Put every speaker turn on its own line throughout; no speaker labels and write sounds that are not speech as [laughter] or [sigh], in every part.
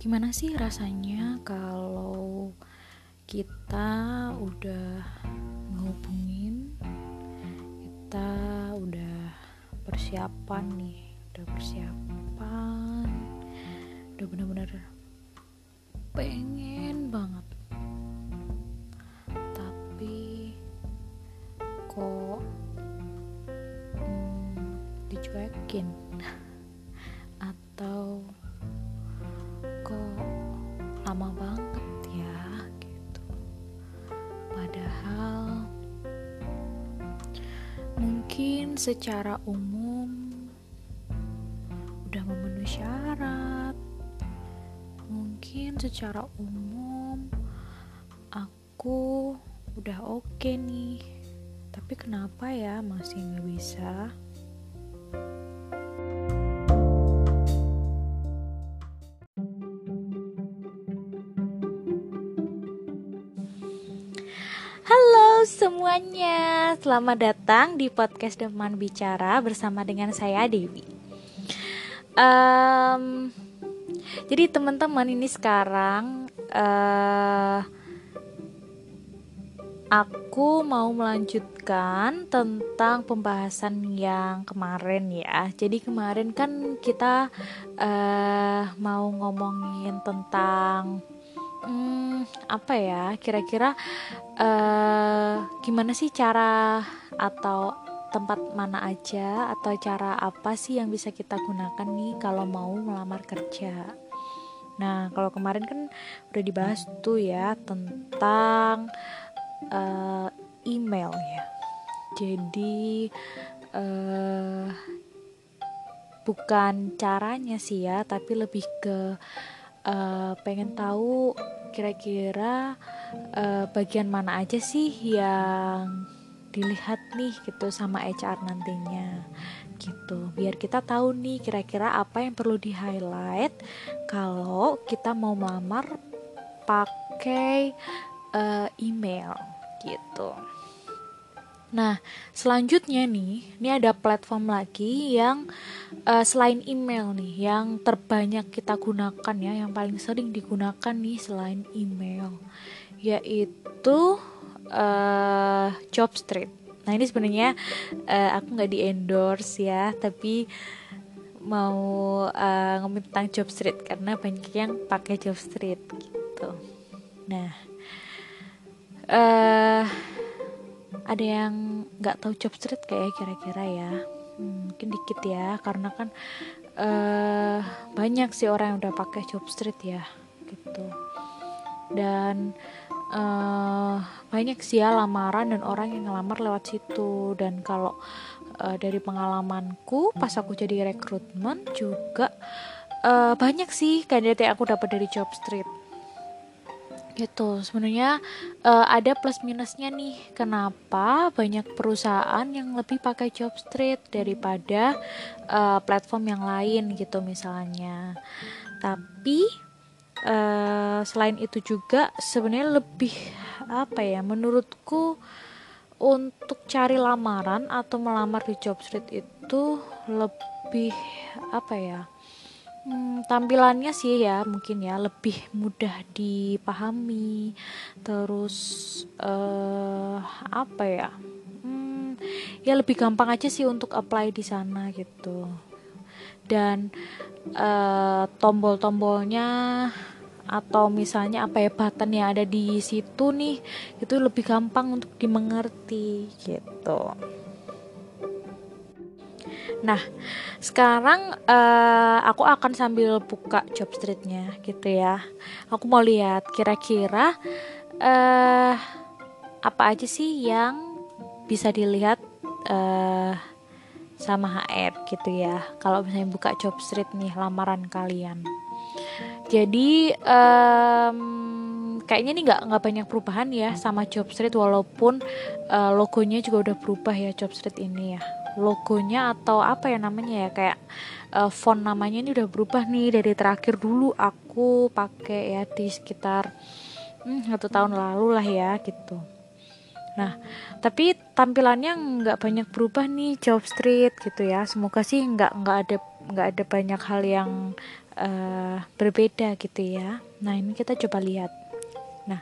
Gimana sih rasanya kalau kita udah ngehubungin, kita udah persiapan nih, udah persiapan, udah bener-bener pengen banget, secara umum udah memenuhi syarat. Mungkin secara umum aku udah oke okay nih. Tapi kenapa ya masih nggak bisa semuanya, selamat datang di podcast Deman Bicara bersama dengan saya Dewi. Um, jadi teman-teman ini sekarang uh, aku mau melanjutkan tentang pembahasan yang kemarin ya. Jadi kemarin kan kita uh, mau ngomongin tentang hmm, apa ya? Kira-kira uh, gimana sih cara atau tempat mana aja atau cara apa sih yang bisa kita gunakan nih kalau mau melamar kerja? Nah kalau kemarin kan udah dibahas tuh ya tentang uh, email ya. Jadi uh, bukan caranya sih ya tapi lebih ke uh, pengen tahu kira-kira uh, bagian mana aja sih yang dilihat nih gitu sama HR nantinya gitu biar kita tahu nih kira-kira apa yang perlu di highlight kalau kita mau melamar pakai uh, email gitu. Nah, selanjutnya nih, ini ada platform lagi yang uh, selain email nih, yang terbanyak kita gunakan ya, yang paling sering digunakan nih selain email, yaitu uh, Jobstreet. Nah ini sebenarnya uh, aku nggak di endorse ya, tapi mau uh, ngomongin tentang Jobstreet karena banyak yang pakai Jobstreet gitu. Nah, uh, ada yang nggak tahu job street kayak kira-kira ya. Hmm, mungkin dikit ya karena kan uh, banyak sih orang yang udah pakai job street ya gitu. Dan uh, banyak sih ya lamaran dan orang yang ngelamar lewat situ. Dan kalau uh, dari pengalamanku pas aku jadi rekrutmen juga uh, banyak sih kandidat yang aku dapat dari job street gitu. Sebenarnya uh, ada plus minusnya nih. Kenapa banyak perusahaan yang lebih pakai job street daripada uh, platform yang lain gitu misalnya. Tapi uh, selain itu juga sebenarnya lebih apa ya menurutku untuk cari lamaran atau melamar di job street itu lebih apa ya Hmm, tampilannya sih ya mungkin ya lebih mudah dipahami. Terus uh, apa ya? Hmm, ya lebih gampang aja sih untuk apply di sana gitu. Dan uh, tombol-tombolnya atau misalnya apa ya button yang ada di situ nih itu lebih gampang untuk dimengerti gitu. Nah, sekarang uh, aku akan sambil buka job streetnya gitu ya. Aku mau lihat kira-kira uh, apa aja sih yang bisa dilihat uh, sama HR gitu ya. Kalau misalnya buka job street nih lamaran kalian. Jadi um, kayaknya nih nggak nggak banyak perubahan ya sama job street walaupun uh, logonya juga udah berubah ya job street ini ya logonya atau apa ya namanya ya? Kayak uh, font namanya ini udah berubah nih dari terakhir dulu. Aku pakai ya di sekitar hmm, satu tahun lalu lah ya gitu. Nah tapi tampilannya nggak banyak berubah nih job street gitu ya. Semoga sih nggak nggak ada nggak ada banyak hal yang uh, berbeda gitu ya. Nah ini kita coba lihat nah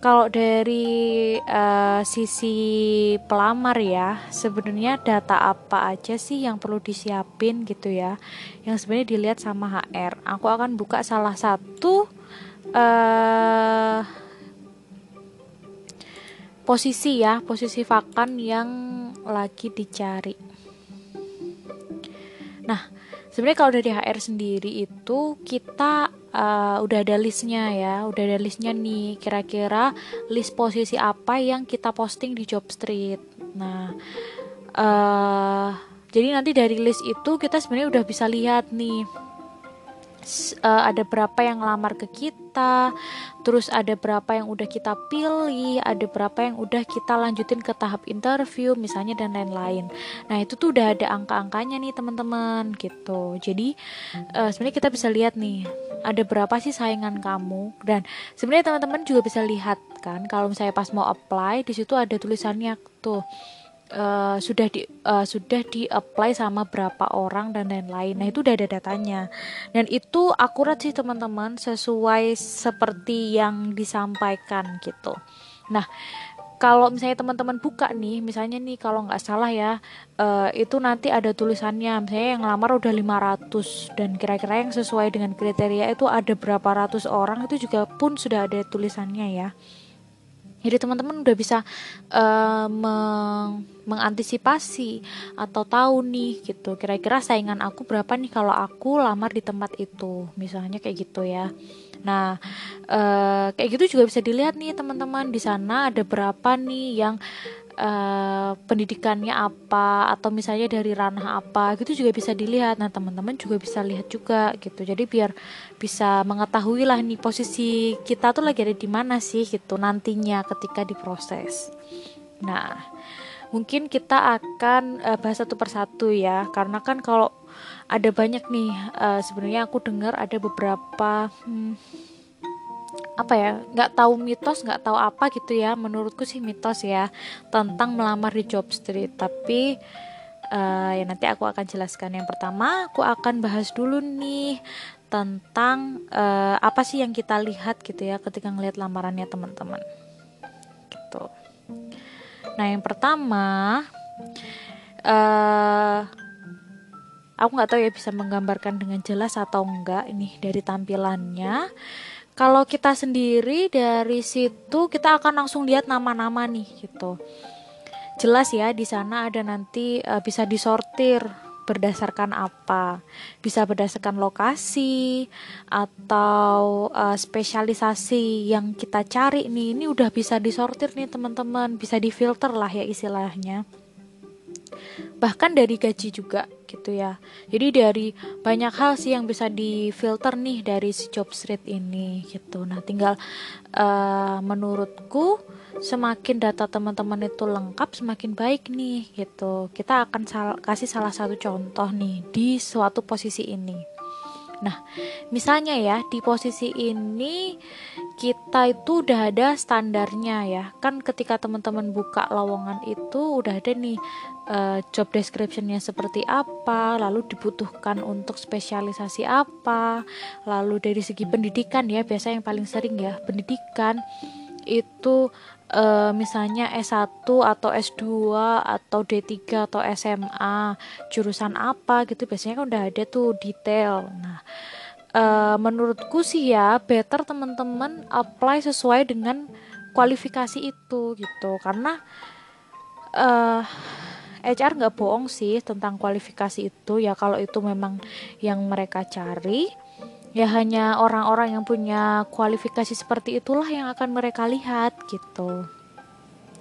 kalau dari uh, sisi pelamar ya sebenarnya data apa aja sih yang perlu disiapin gitu ya? Yang sebenarnya dilihat sama HR aku akan buka salah satu uh, posisi ya posisi vakan yang lagi dicari. Nah sebenarnya kalau dari HR sendiri itu kita uh, udah ada listnya ya udah ada listnya nih. Kira-kira list posisi apa yang kita posting di job street? Nah uh, jadi nanti dari list itu kita sebenarnya udah bisa lihat nih uh, ada berapa yang ngelamar ke kita, terus ada berapa yang udah kita pilih, ada berapa yang udah kita lanjutin ke tahap interview misalnya dan lain-lain. Nah itu tuh udah ada angka-angkanya nih teman-teman gitu. Jadi uh, sebenarnya kita bisa lihat nih ada berapa sih saingan kamu dan sebenarnya teman-teman juga bisa lihat kan kalau misalnya pas mau apply di situ ada tulisannya tuh uh, sudah di uh, sudah di apply sama berapa orang dan lain-lain. Nah, itu udah ada datanya. Dan itu akurat sih teman-teman sesuai seperti yang disampaikan gitu. Nah, kalau misalnya teman-teman buka nih, misalnya nih kalau nggak salah ya, uh, itu nanti ada tulisannya, misalnya yang lamar udah 500 dan kira-kira yang sesuai dengan kriteria itu ada berapa ratus orang itu juga pun sudah ada tulisannya ya jadi teman-teman udah bisa uh, meng mengantisipasi atau tahu nih gitu kira-kira saingan aku berapa nih kalau aku lamar di tempat itu misalnya kayak gitu ya. Nah uh, kayak gitu juga bisa dilihat nih teman-teman di sana ada berapa nih yang uh, pendidikannya apa atau misalnya dari ranah apa gitu juga bisa dilihat. Nah teman-teman juga bisa lihat juga gitu. Jadi biar bisa mengetahui lah nih posisi kita tuh lagi ada di mana sih gitu nantinya ketika diproses. Nah mungkin kita akan uh, bahas satu persatu ya. Karena kan kalau ada banyak nih uh, sebenarnya aku dengar ada beberapa hmm, apa ya nggak tahu mitos nggak tahu apa gitu ya. Menurutku sih mitos ya tentang melamar di job street. Tapi uh, ya nanti aku akan jelaskan. Yang pertama aku akan bahas dulu nih tentang uh, apa sih yang kita lihat gitu ya ketika ngelihat lamarannya teman-teman. Gitu. Nah yang pertama uh, aku nggak tahu ya bisa menggambarkan dengan jelas atau enggak ini dari tampilannya kalau kita sendiri dari situ kita akan langsung lihat nama-nama nih gitu. Jelas ya di sana ada nanti uh, bisa disortir berdasarkan apa. Bisa berdasarkan lokasi atau uh, spesialisasi yang kita cari nih. Ini udah bisa disortir nih teman-teman. Bisa difilter lah ya istilahnya bahkan dari gaji juga gitu ya. Jadi dari banyak hal sih yang bisa difilter nih dari si job street ini gitu. Nah tinggal uh, menurutku semakin data teman-teman itu lengkap semakin baik nih gitu. Kita akan sal kasih salah satu contoh nih di suatu posisi ini. Nah, misalnya ya di posisi ini kita itu udah ada standarnya ya. Kan ketika teman-teman buka lowongan itu udah ada nih uh, job descriptionnya seperti apa, lalu dibutuhkan untuk spesialisasi apa, lalu dari segi pendidikan ya biasa yang paling sering ya pendidikan itu uh, misalnya S1 atau S2 atau D3 atau SMA jurusan apa gitu biasanya kan udah ada tuh detail. Nah uh, menurutku sih ya better teman-teman apply sesuai dengan kualifikasi itu gitu karena uh, HR nggak bohong sih tentang kualifikasi itu ya kalau itu memang yang mereka cari ya hanya orang-orang yang punya kualifikasi seperti itulah yang akan mereka lihat gitu.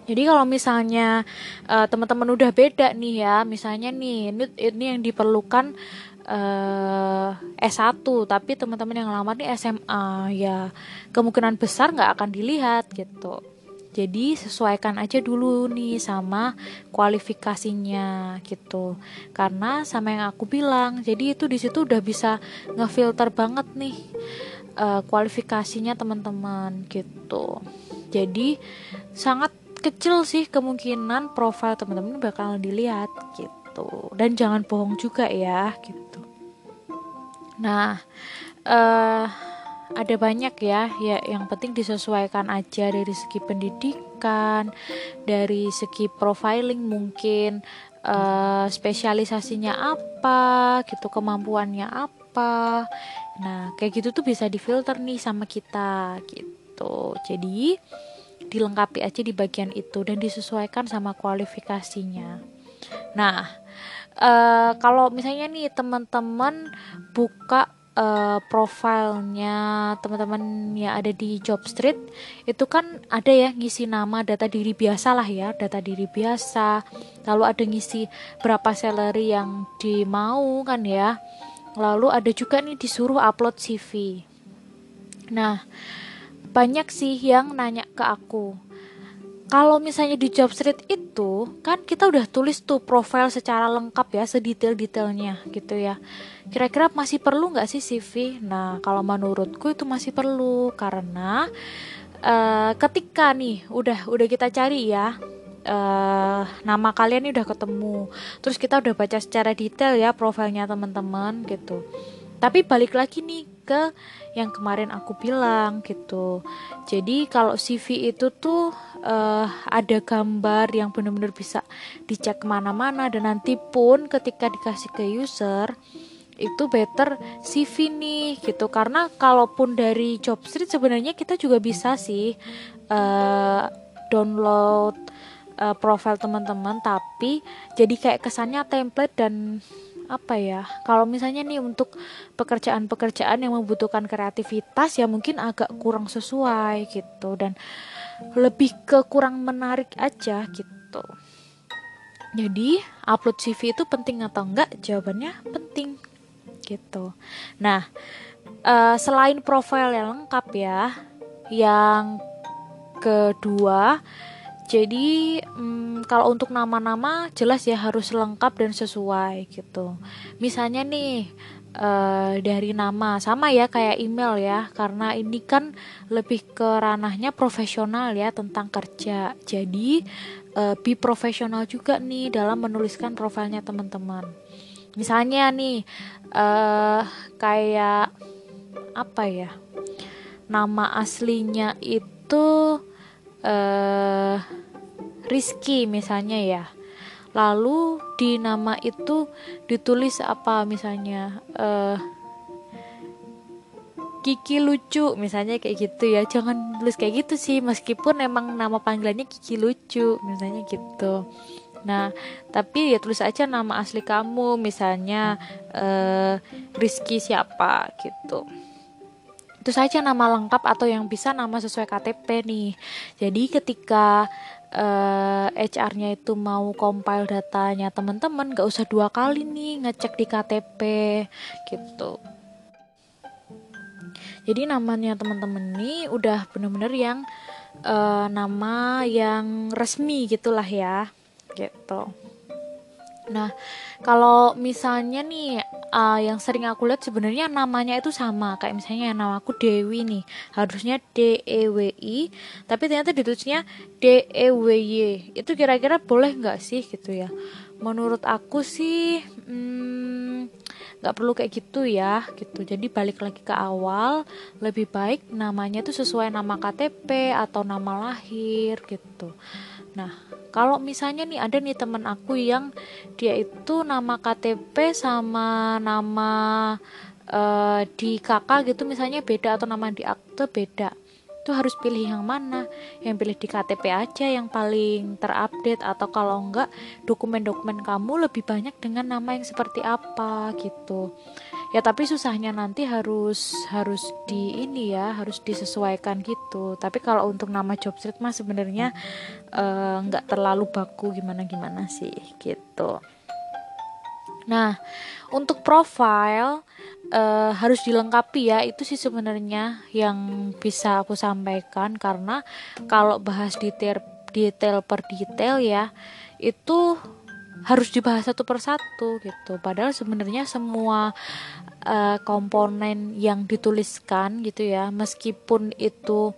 Jadi kalau misalnya uh, teman-teman udah beda nih ya, misalnya nih ini, yang diperlukan uh, S1 tapi teman-teman yang lamar nih SMA ya kemungkinan besar nggak akan dilihat gitu. Jadi sesuaikan aja dulu nih sama kualifikasinya gitu. Karena sama yang aku bilang, jadi itu di situ udah bisa ngefilter banget nih uh, kualifikasinya teman-teman gitu. Jadi sangat kecil sih kemungkinan profil teman-teman bakal dilihat gitu. Dan jangan bohong juga ya gitu. nah uh, ada banyak ya ya yang penting disesuaikan aja dari segi pendidikan dari segi profiling mungkin uh, spesialisasinya apa gitu kemampuannya apa. Nah kayak gitu tuh bisa difilter nih sama kita gitu. Jadi dilengkapi aja di bagian itu dan disesuaikan sama kualifikasinya. Nah uh, kalau misalnya nih teman-teman buka uh, profilnya teman-teman yang ada di job street itu kan ada ya ngisi nama data diri biasa lah ya data diri biasa. Lalu ada ngisi berapa salary yang dimau kan ya. Lalu ada juga nih disuruh upload CV nah banyak sih yang nanya ke aku kalau misalnya di job street itu kan kita udah tulis tuh profil secara lengkap ya sedetail-detailnya gitu ya. Kira-kira masih perlu nggak sih CV nah kalau menurutku itu masih perlu karena uh, ketika nih udah udah kita cari ya uh, nama kalian ini udah ketemu terus kita udah baca secara detail ya profilnya teman-teman gitu. Tapi balik lagi nih ke yang kemarin aku bilang gitu. Jadi kalau CV itu tuh uh, ada gambar yang benar-benar bisa dicek ke mana-mana dan nanti pun ketika dikasih ke user itu better CV nih gitu. Karena kalaupun dari job street sebenarnya kita juga bisa sih uh, download uh, profil teman-teman tapi jadi kayak kesannya template dan apa ya? Kalau misalnya nih untuk pekerjaan-pekerjaan yang membutuhkan kreativitas ya mungkin agak kurang sesuai gitu. Dan lebih ke kurang menarik aja gitu. Jadi upload CV itu penting atau enggak? Jawabannya penting gitu. Nah uh, selain profil yang lengkap ya yang kedua jadi kalau untuk nama-nama jelas ya harus lengkap dan sesuai gitu. Misalnya nih uh, dari nama sama ya kayak email ya karena ini kan lebih ke ranahnya profesional ya tentang kerja. Jadi uh, be profesional juga nih dalam menuliskan profilnya teman-teman. Misalnya nih uh, kayak apa ya? Nama aslinya itu uh, Rizky misalnya ya. Lalu di nama itu ditulis apa misalnya? Uh, Kiki lucu misalnya kayak gitu ya. Jangan tulis kayak gitu sih meskipun emang nama panggilannya Kiki lucu misalnya gitu. Nah tapi ya tulis aja nama asli kamu misalnya uh, Rizky siapa gitu. Itu saja nama lengkap atau yang bisa nama sesuai KTP nih. Jadi ketika uh, eh, HR-nya itu mau compile datanya teman-teman gak usah dua kali nih ngecek di KTP gitu. Jadi namanya teman-teman ini udah bener-bener yang uh, nama yang resmi gitulah ya, gitu. Nah, kalau misalnya nih uh, yang sering aku lihat sebenarnya namanya itu sama. Kayak misalnya nama aku Dewi nih. Harusnya D E W I tapi ternyata ditulisnya D E W Y. Itu kira-kira boleh nggak sih gitu ya? Menurut aku sih hmm, nggak perlu kayak gitu ya gitu. Jadi balik lagi ke awal lebih baik namanya itu sesuai nama KTP atau nama lahir gitu. Nah kalau misalnya nih ada nih teman aku yang dia itu nama KTP sama nama uh, di kakak gitu misalnya beda atau nama di akte beda. Itu harus pilih yang mana? Yang pilih di KTP aja yang paling terupdate atau kalau enggak dokumen-dokumen kamu lebih banyak dengan nama yang seperti apa gitu ya tapi susahnya nanti harus harus di ini ya harus disesuaikan gitu. Tapi kalau untuk nama job street mah sebenarnya eh, nggak uh, terlalu baku gimana gimana sih gitu. Nah untuk profile uh, harus dilengkapi ya. Itu sih sebenarnya yang bisa aku sampaikan. Karena kalau bahas detail detail per detail ya itu harus dibahas satu persatu gitu. Padahal sebenarnya semua uh, komponen yang dituliskan gitu ya meskipun itu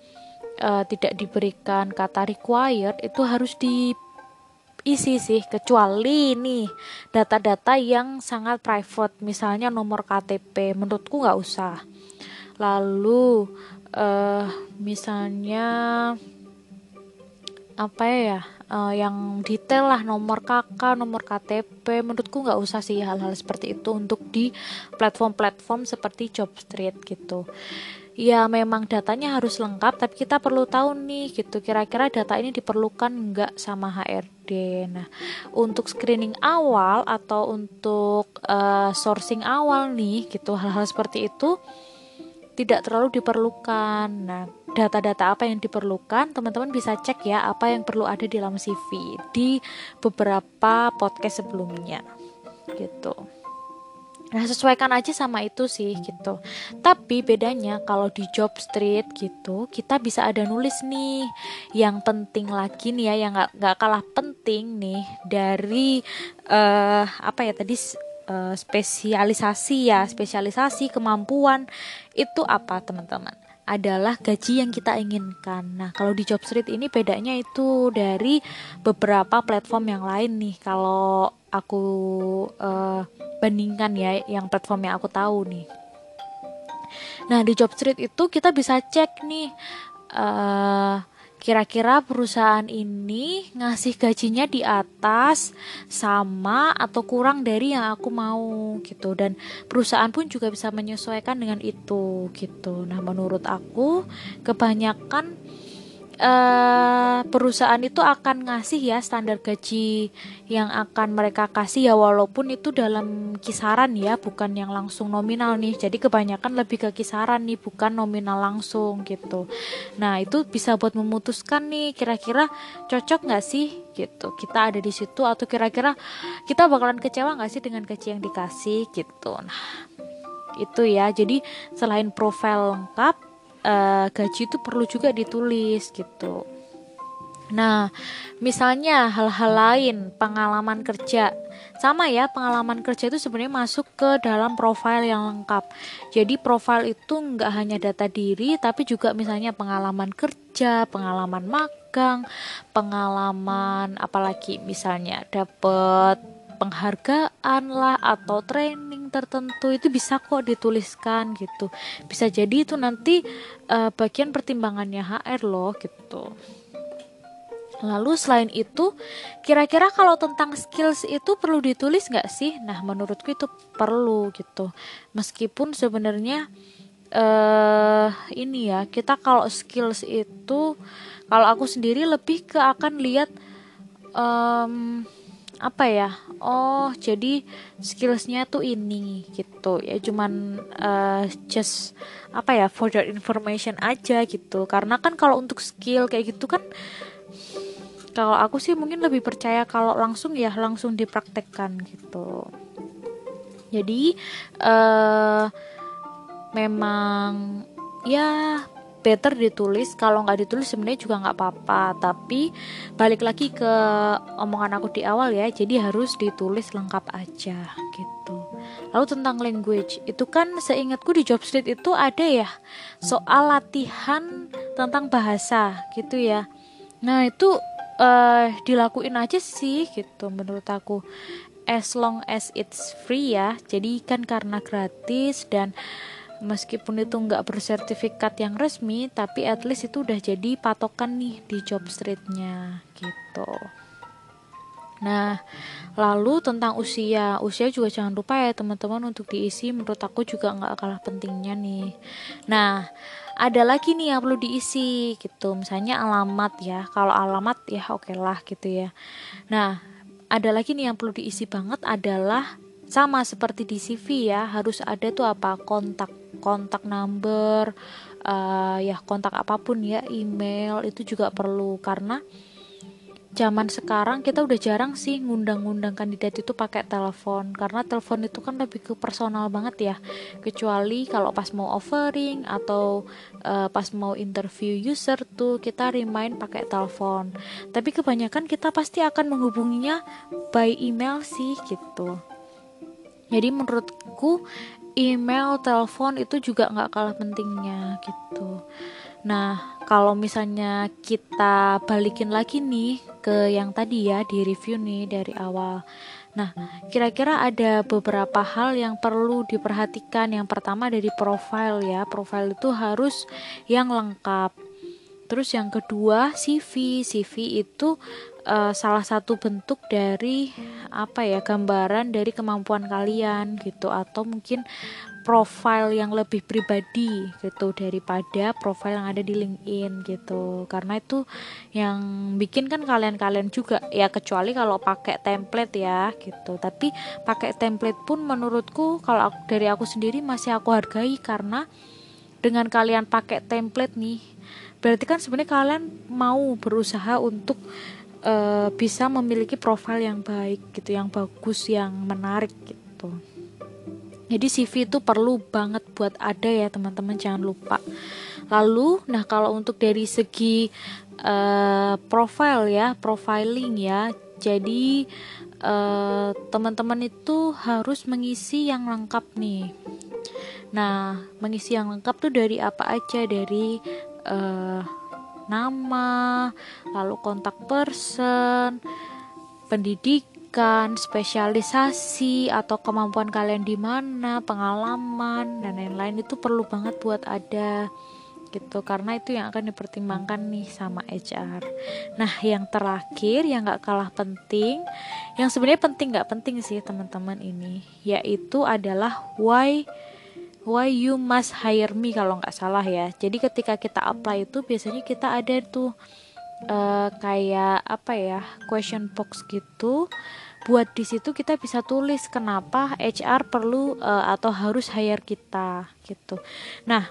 uh, tidak diberikan kata required itu harus di isi sih kecuali nih data-data yang sangat private. Misalnya nomor KTP menurutku nggak usah. Lalu uh, misalnya apa ya uh, yang detail lah nomor kakak nomor KTP menurutku nggak usah sih hal-hal seperti itu untuk di platform-platform seperti Jobstreet gitu. Ya memang datanya harus lengkap tapi kita perlu tahu nih gitu kira-kira data ini diperlukan nggak sama HRD nah untuk screening awal atau untuk uh, sourcing awal nih gitu hal-hal seperti itu tidak terlalu diperlukan. Nah, data-data apa yang diperlukan, teman-teman bisa cek ya apa yang perlu ada di dalam CV di beberapa podcast sebelumnya. Gitu. Nah, sesuaikan aja sama itu sih gitu. Tapi bedanya kalau di job street gitu, kita bisa ada nulis nih yang penting lagi nih ya, yang nggak kalah penting nih dari uh, apa ya tadi uh, spesialisasi ya, spesialisasi kemampuan itu apa teman-teman? adalah gaji yang kita inginkan. Nah, kalau di job street ini bedanya itu dari beberapa platform yang lain nih. Kalau aku uh, bandingkan ya yang platform yang aku tahu nih. Nah, di job street itu kita bisa cek nih uh, kira-kira perusahaan ini ngasih gajinya di atas sama atau kurang dari yang aku mau gitu. Dan perusahaan pun juga bisa menyesuaikan dengan itu gitu. Nah menurut aku kebanyakan uh, perusahaan itu akan ngasih ya standar gaji yang akan mereka kasih ya walaupun itu dalam kisaran ya bukan yang langsung nominal nih. Jadi kebanyakan lebih ke kisaran nih bukan nominal langsung gitu. Nah itu bisa buat memutuskan nih kira-kira cocok nggak sih gitu kita ada di situ atau kira-kira kita bakalan kecewa nggak sih dengan gaji yang dikasih gitu. Nah itu ya. Jadi selain profil lengkap uh, gaji itu perlu juga ditulis gitu. Nah, misalnya hal-hal lain, pengalaman kerja. Sama ya, pengalaman kerja itu sebenarnya masuk ke dalam profil yang lengkap. Jadi profil itu nggak hanya data diri, tapi juga misalnya pengalaman kerja, pengalaman magang, pengalaman apalagi misalnya dapat penghargaan lah atau training tertentu itu bisa kok dituliskan gitu bisa jadi itu nanti uh, bagian pertimbangannya HR loh gitu Lalu selain itu, kira-kira kalau tentang skills itu perlu ditulis nggak sih? Nah, menurutku itu perlu gitu. Meskipun sebenarnya uh, ini ya, kita kalau skills itu, kalau aku sendiri lebih ke akan lihat um, apa ya? Oh jadi skillsnya tuh ini gitu. Ya cuman uh, just apa ya for your information aja gitu. Karena kan kalau untuk skill kayak gitu kan kalau aku sih mungkin lebih percaya kalau langsung ya langsung dipraktekkan gitu. Jadi uh, memang ya better ditulis. Kalau nggak ditulis sebenarnya juga nggak apa-apa. Tapi balik lagi ke omongan aku di awal ya. Jadi harus ditulis lengkap aja gitu. Lalu tentang language. Itu kan seingatku di job street itu ada ya soal latihan tentang bahasa gitu ya. Nah itu uh, dilakuin aja sih gitu menurut aku. As long as it's free ya. Jadi kan karena gratis dan meskipun itu nggak bersertifikat yang resmi tapi at least itu udah jadi patokan nih di job streetnya gitu Nah, lalu tentang usia, usia juga jangan lupa ya teman-teman untuk diisi. Menurut aku juga nggak kalah pentingnya nih. Nah, ada lagi nih yang perlu diisi gitu. Misalnya alamat ya. Kalau alamat ya oke okay lah gitu ya. Nah, ada lagi nih yang perlu diisi banget adalah sama seperti di CV ya harus ada tuh apa kontak kontak number uh, ya kontak apa pun ya email itu juga perlu. Karena zaman sekarang kita udah jarang sih ngundang-ngundang kandidat itu pakai telepon. Karena telepon itu kan lebih ke personal banget ya. Kecuali kalau pas mau offering atau uh, pas mau interview user tuh kita remind pakai telepon. Tapi kebanyakan kita pasti akan menghubunginya by email sih gitu. Jadi menurutku email, telepon itu juga nggak kalah pentingnya gitu. Nah, kalau misalnya kita balikin lagi nih ke yang tadi ya di review nih dari awal. Nah, kira-kira ada beberapa hal yang perlu diperhatikan. Yang pertama dari profile ya. Profile itu harus yang lengkap. Terus yang kedua CV. CV itu uh, salah satu bentuk dari apa ya gambaran dari kemampuan kalian gitu. Atau mungkin profile yang lebih pribadi gitu daripada profile yang ada di LinkedIn gitu. Karena itu yang bikin kan kalian-kalian juga ya kecuali kalau pakai template ya gitu. Tapi pakai template pun menurutku kalau aku, dari aku sendiri masih aku hargai karena dengan kalian pakai template nih berarti kan sebenarnya kalian mau berusaha untuk uh, bisa memiliki profile yang baik gitu yang bagus yang menarik gitu jadi CV itu perlu banget buat ada ya teman-teman jangan lupa. Lalu, nah kalau untuk dari segi uh, profile ya, profiling ya. Jadi uh, teman-teman itu harus mengisi yang lengkap nih. Nah, mengisi yang lengkap tuh dari apa aja? Dari uh, nama, lalu kontak person, pendidik pendidikan, spesialisasi atau kemampuan kalian di mana, pengalaman dan lain-lain itu perlu banget buat ada gitu karena itu yang akan dipertimbangkan nih sama HR. Nah yang terakhir yang gak kalah penting, yang sebenarnya penting gak penting sih teman-teman ini, yaitu adalah why why you must hire me kalau nggak salah ya. Jadi ketika kita apply itu biasanya kita ada tuh uh, kayak apa ya question box gitu. Buat di situ kita bisa tulis kenapa HR perlu uh, atau harus hire kita gitu. Nah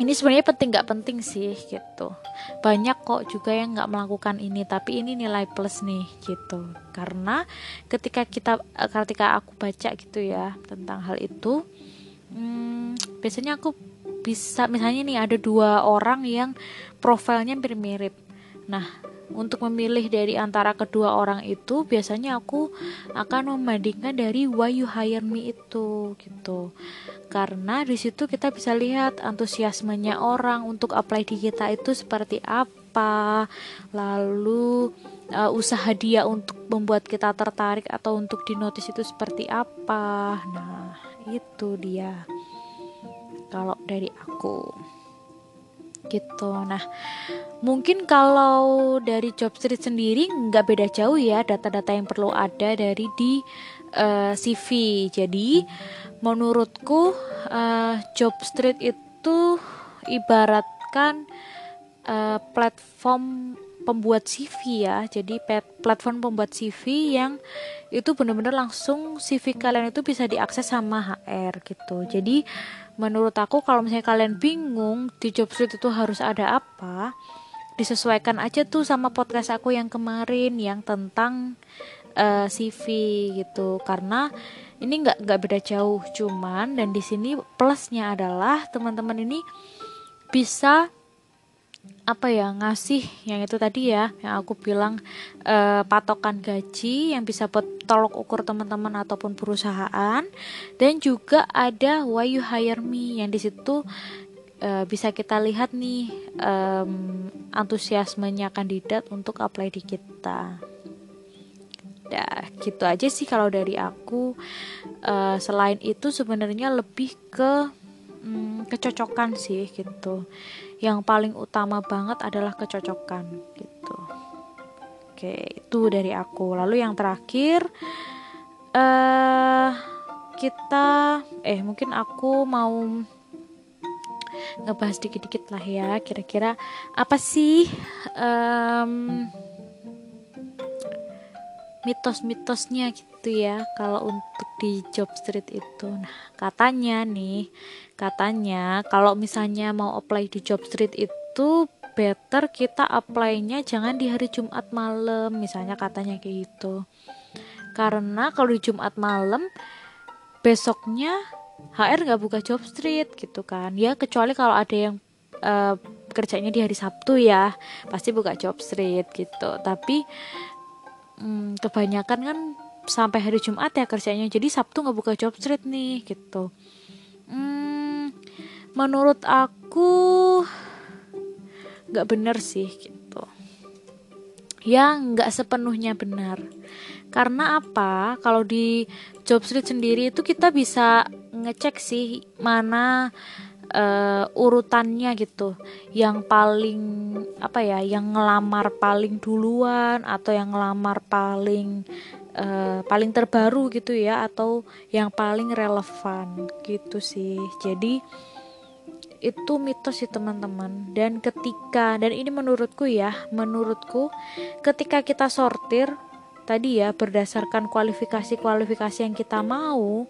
ini sebenarnya penting nggak penting sih gitu. Banyak kok juga yang nggak melakukan ini tapi ini nilai plus nih gitu. Karena ketika kita eh, ketika aku baca gitu ya tentang hal itu hmm, biasanya aku bisa misalnya nih ada dua orang yang profilnya mirip-mirip Nah, untuk memilih dari antara kedua orang itu biasanya aku akan membandingkan dari why you hire me itu gitu. Karena di situ kita bisa lihat antusiasmenya orang untuk apply di kita itu seperti apa. Lalu uh, usaha dia untuk membuat kita tertarik atau untuk dinotis itu seperti apa. Nah, itu dia. Kalau dari aku gitu. Nah, mungkin kalau dari job street sendiri nggak beda jauh ya data-data yang perlu ada dari di uh, eh, CV. Jadi, menurutku uh, job street itu ibaratkan uh, platform pembuat CV ya. Jadi platform pembuat CV yang itu benar-benar langsung CV kalian itu bisa diakses sama HR gitu. Jadi menurut aku kalau misalnya kalian bingung di job street itu harus ada apa disesuaikan aja tuh sama podcast aku yang kemarin yang tentang uh, eh, CV gitu karena ini nggak nggak beda jauh cuman dan di sini plusnya adalah teman-teman ini bisa apa ya ngasih yang itu tadi ya yang aku bilang eh, patokan gaji yang bisa buat tolok ukur teman-teman ataupun perusahaan dan juga ada why you hire me yang di situ eh, bisa kita lihat nih um, antusiasmenya kandidat untuk apply di kita. Dah, gitu aja sih kalau dari aku. Uh, selain itu sebenarnya lebih ke um, kecocokan sih gitu yang paling utama banget adalah kecocokan gitu. Oke itu dari aku. Lalu yang terakhir eh uh, kita eh mungkin aku mau ngebahas dikit-dikit lah ya kira-kira apa sih um, mitos-mitosnya gitu ya kalau untuk di job street itu. Nah katanya nih katanya kalau misalnya mau apply di job street itu better kita apply-nya jangan di hari Jumat malam misalnya katanya kayak gitu. Karena kalau di Jumat malam besoknya HR nggak buka job street gitu kan. Ya kecuali kalau ada yang uh, kerjanya di hari Sabtu ya pasti buka job street gitu. Tapi um, kebanyakan kan sampai hari Jumat ya kerjanya. Jadi Sabtu nggak buka job street nih gitu. Hmm, menurut aku nggak bener sih gitu. Ya nggak sepenuhnya benar. Karena apa? Kalau di job street sendiri itu kita bisa ngecek sih mana uh, urutannya gitu. Yang paling apa ya yang ngelamar paling duluan atau yang ngelamar paling uh, paling terbaru gitu ya atau yang paling relevan gitu sih. Jadi itu mitos sih teman-teman. Dan ketika dan ini menurutku ya menurutku ketika kita sortir tadi ya berdasarkan kualifikasi-kualifikasi yang kita mau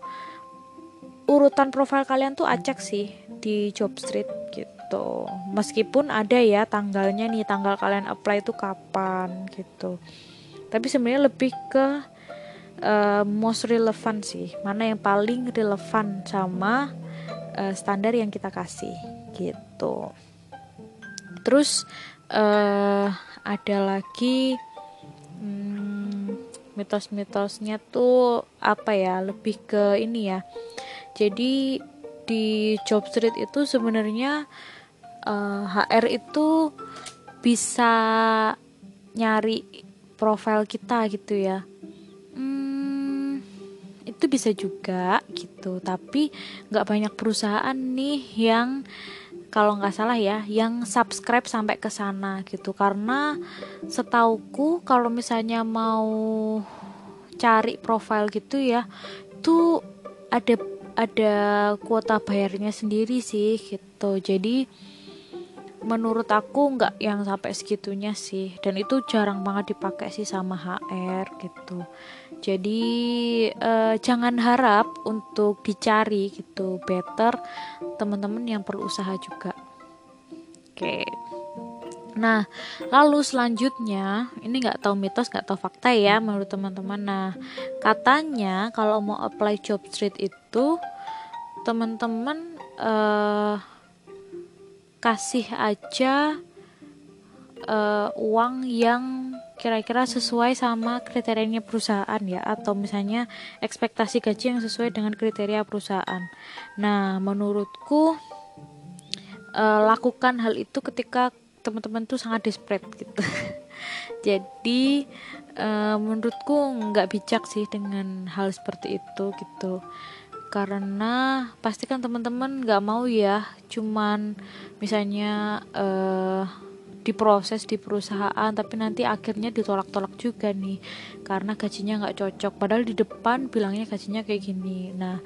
urutan profil kalian tuh acak sih di job street gitu. Meskipun ada ya tanggalnya nih tanggal kalian apply itu kapan gitu. Tapi sebenarnya lebih ke uh, most relevant sih. Mana yang paling relevan sama uh, standar yang kita kasih gitu. Terus uh, ada lagi hmm, mitos-mitosnya tuh apa ya? Lebih ke ini ya jadi di job street itu sebenarnya uh, eh, HR itu bisa nyari profil kita gitu ya. Hmm, itu bisa juga gitu. Tapi nggak banyak perusahaan nih yang kalau nggak salah ya yang subscribe sampai ke sana gitu. Karena setauku kalau misalnya mau cari profil gitu ya itu ada ada kuota bayarnya sendiri sih gitu. Jadi menurut aku nggak yang sampai segitunya sih. Dan itu jarang banget dipakai sih sama HR gitu. Jadi eh, jangan harap untuk dicari gitu. Better teman-teman yang perlu usaha juga. Oke Nah, lalu selanjutnya ini nggak tahu mitos, nggak tahu fakta ya menurut teman-teman. Nah, katanya kalau mau apply job street itu teman-teman uh, kasih aja uh, uang yang kira-kira sesuai sama kriterianya perusahaan ya atau misalnya ekspektasi gaji yang sesuai dengan kriteria perusahaan. Nah, menurutku uh, lakukan hal itu ketika teman-teman tuh sangat desperate gitu. [laughs] Jadi uh, menurutku nggak bijak sih dengan hal seperti itu gitu. Karena pasti kan teman-teman nggak mau ya cuman misalnya uh, diproses di perusahaan tapi nanti akhirnya ditolak-tolak juga nih karena gajinya nggak cocok. Padahal di depan bilangnya gajinya kayak gini. Nah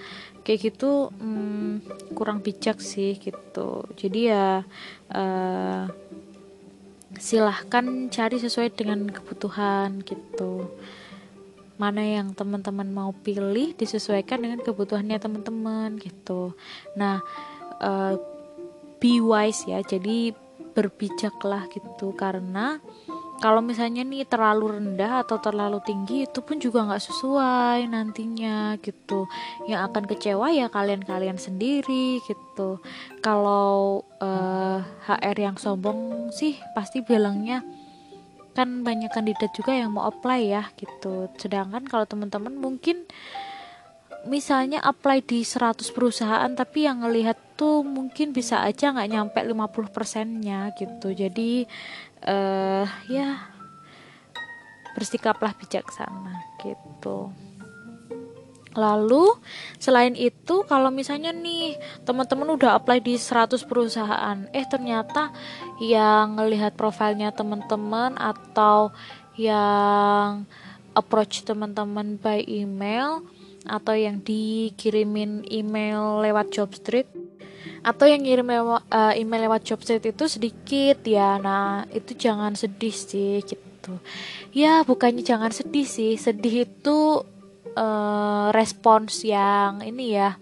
kayak gitu hmm, kurang bijak sih gitu. Jadi ya uh, silahkan cari sesuai dengan kebutuhan gitu. Mana yang teman-teman mau pilih disesuaikan dengan kebutuhannya teman-teman gitu. Nah uh, be wise ya. Jadi berbijaklah gitu. Karena kalau misalnya nih terlalu rendah atau terlalu tinggi itu pun juga nggak sesuai nantinya gitu. Yang akan kecewa ya kalian-kalian sendiri gitu. Kalau uh, eh, HR yang sombong sih pasti bilangnya kan banyak kandidat juga yang mau apply ya gitu. Sedangkan kalau teman-teman mungkin misalnya apply di 100 perusahaan tapi yang ngelihat tuh mungkin bisa aja nggak nyampe 50 persennya gitu. Jadi uh, ya bersikaplah bijaksana gitu. Lalu selain itu kalau misalnya nih teman-teman udah apply di 100 perusahaan, eh ternyata yang ngelihat profilnya teman-teman atau yang approach teman-teman by email atau yang dikirimin email lewat Jobstreet atau yang ngirim email, uh, email lewat Jobstreet itu sedikit ya. Nah itu jangan sedih sih gitu. Ya bukannya jangan sedih sih. Sedih itu uh, respons yang ini ya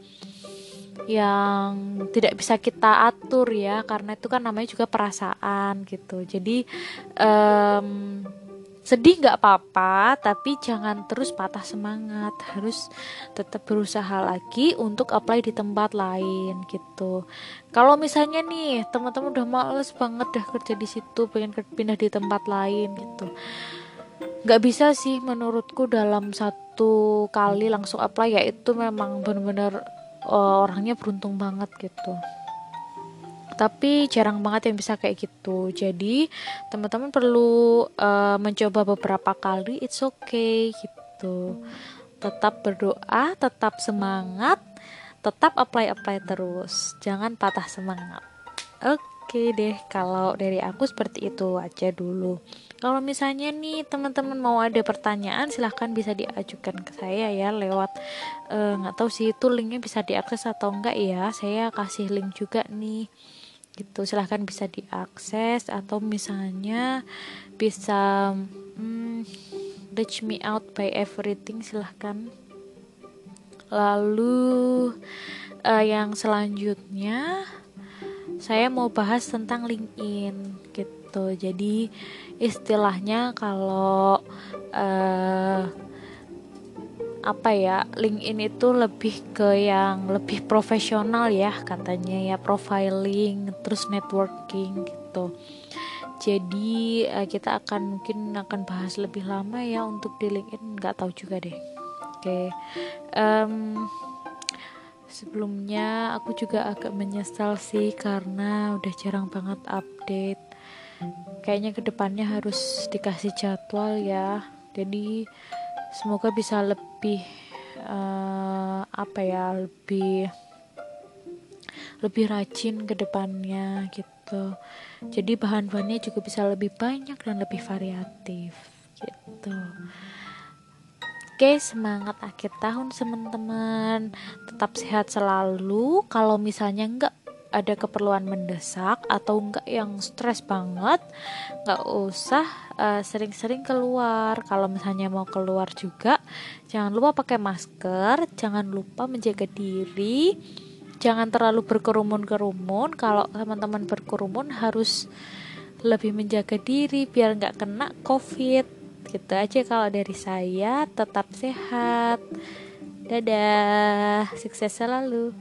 yang tidak bisa kita atur ya. Karena itu kan namanya juga perasaan gitu. Jadi um, sedih nggak apa-apa tapi jangan terus patah semangat. Harus tetap berusaha lagi untuk apply di tempat lain gitu. Kalau misalnya nih teman-teman udah males banget dah kerja di situ pengen pindah di tempat lain gitu. Nggak bisa sih menurutku dalam satu kali langsung apply ya itu memang bener-bener uh, orangnya beruntung banget gitu tapi jarang banget yang bisa kayak gitu. Jadi teman-teman perlu uh, mencoba beberapa kali it's okay gitu. Tetap berdoa tetap semangat tetap apply apply terus. Jangan patah semangat. Oke okay deh kalau dari aku seperti itu aja dulu. Kalau misalnya nih teman-teman mau ada pertanyaan silahkan bisa diajukan ke saya ya lewat eh, nggak uh, tahu sih itu linknya bisa diakses atau enggak ya. Saya kasih link juga nih gitu. Silahkan bisa diakses atau misalnya bisa hmm, reach me out by everything silahkan. Lalu uh, yang selanjutnya saya mau bahas tentang LinkedIn gitu. Jadi istilahnya kalau uh, apa ya LinkedIn itu lebih ke yang lebih profesional ya katanya ya profiling terus networking gitu. Jadi uh, kita akan mungkin akan bahas lebih lama ya untuk di LinkedIn nggak tahu juga deh. Oke okay. um, sebelumnya aku juga agak menyesal sih karena udah jarang banget update. Kayaknya ke depannya harus dikasih jadwal ya. Jadi semoga bisa lebih uh, apa ya lebih lebih rajin ke depannya gitu jadi bahan-bahannya juga bisa lebih banyak dan lebih variatif gitu Oke, semangat akhir tahun teman-teman. Tetap sehat selalu. Kalau misalnya enggak ada keperluan mendesak atau enggak yang stres banget nggak usah uh, sering-sering keluar. Kalau misalnya mau keluar juga jangan lupa pakai masker jangan lupa menjaga diri jangan terlalu berkerumun-kerumun. Kalau teman-teman berkerumun harus lebih menjaga diri biar nggak kena covid. Gitu aja kalau dari saya tetap sehat. Dadah sukses selalu